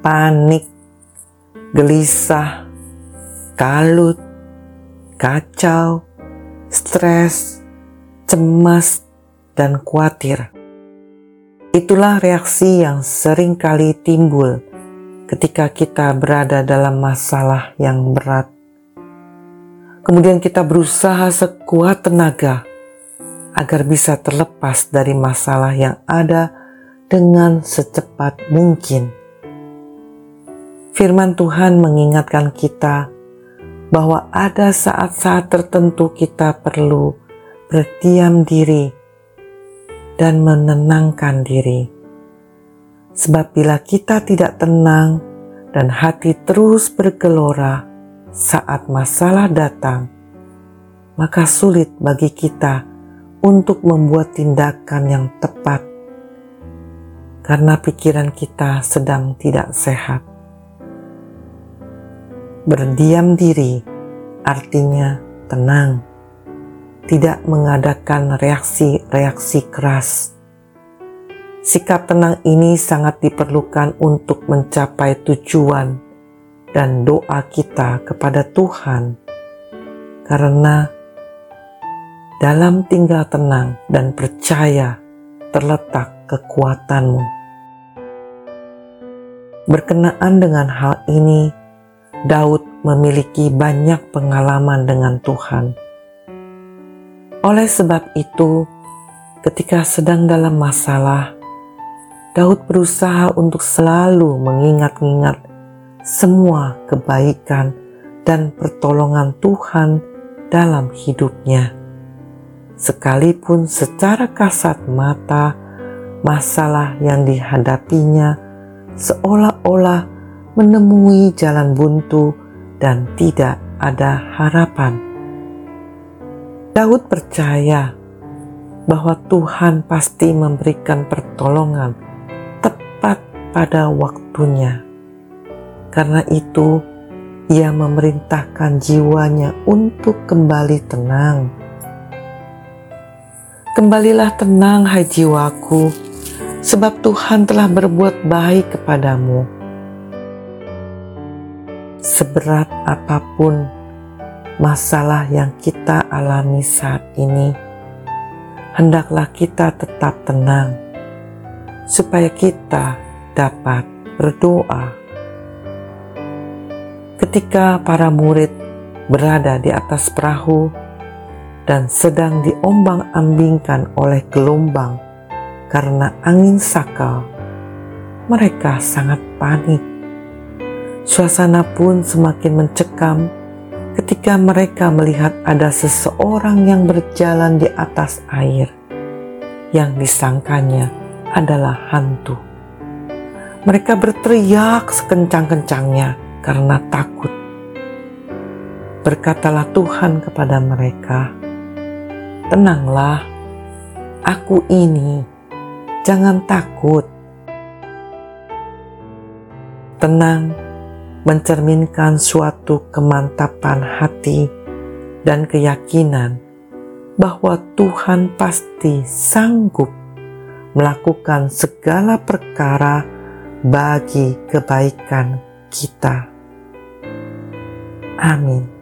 panik, gelisah, kalut, kacau, stres, cemas, dan khawatir. Itulah reaksi yang sering kali timbul ketika kita berada dalam masalah yang berat. Kemudian kita berusaha sekuat tenaga agar bisa terlepas dari masalah yang ada dengan secepat mungkin. Firman Tuhan mengingatkan kita bahwa ada saat-saat tertentu kita perlu berdiam diri dan menenangkan diri. Sebab bila kita tidak tenang dan hati terus bergelora saat masalah datang, maka sulit bagi kita untuk membuat tindakan yang tepat karena pikiran kita sedang tidak sehat. Berdiam diri artinya tenang tidak mengadakan reaksi-reaksi keras. Sikap tenang ini sangat diperlukan untuk mencapai tujuan dan doa kita kepada Tuhan, karena dalam tinggal tenang dan percaya terletak kekuatanmu. Berkenaan dengan hal ini, Daud memiliki banyak pengalaman dengan Tuhan oleh sebab itu, ketika sedang dalam masalah, Daud berusaha untuk selalu mengingat-ingat semua kebaikan dan pertolongan Tuhan dalam hidupnya. Sekalipun secara kasat mata, masalah yang dihadapinya seolah-olah menemui jalan buntu dan tidak ada harapan. Daud percaya bahwa Tuhan pasti memberikan pertolongan tepat pada waktunya. Karena itu, ia memerintahkan jiwanya untuk kembali tenang. Kembalilah tenang, hai jiwaku, sebab Tuhan telah berbuat baik kepadamu. Seberat apa pun masalah yang kita alami saat ini, hendaklah kita tetap tenang, supaya kita dapat berdoa. Ketika para murid berada di atas perahu dan sedang diombang-ambingkan oleh gelombang karena angin sakal, mereka sangat panik. Suasana pun semakin mencekam ketika mereka melihat ada seseorang yang berjalan di atas air yang disangkanya adalah hantu. Mereka berteriak sekencang-kencangnya karena takut. Berkatalah Tuhan kepada mereka, "Tenanglah, aku ini, jangan takut." Tenang mencerminkan suatu kemantapan hati dan keyakinan bahwa Tuhan pasti sanggup melakukan segala perkara bagi kebaikan kita. Amin.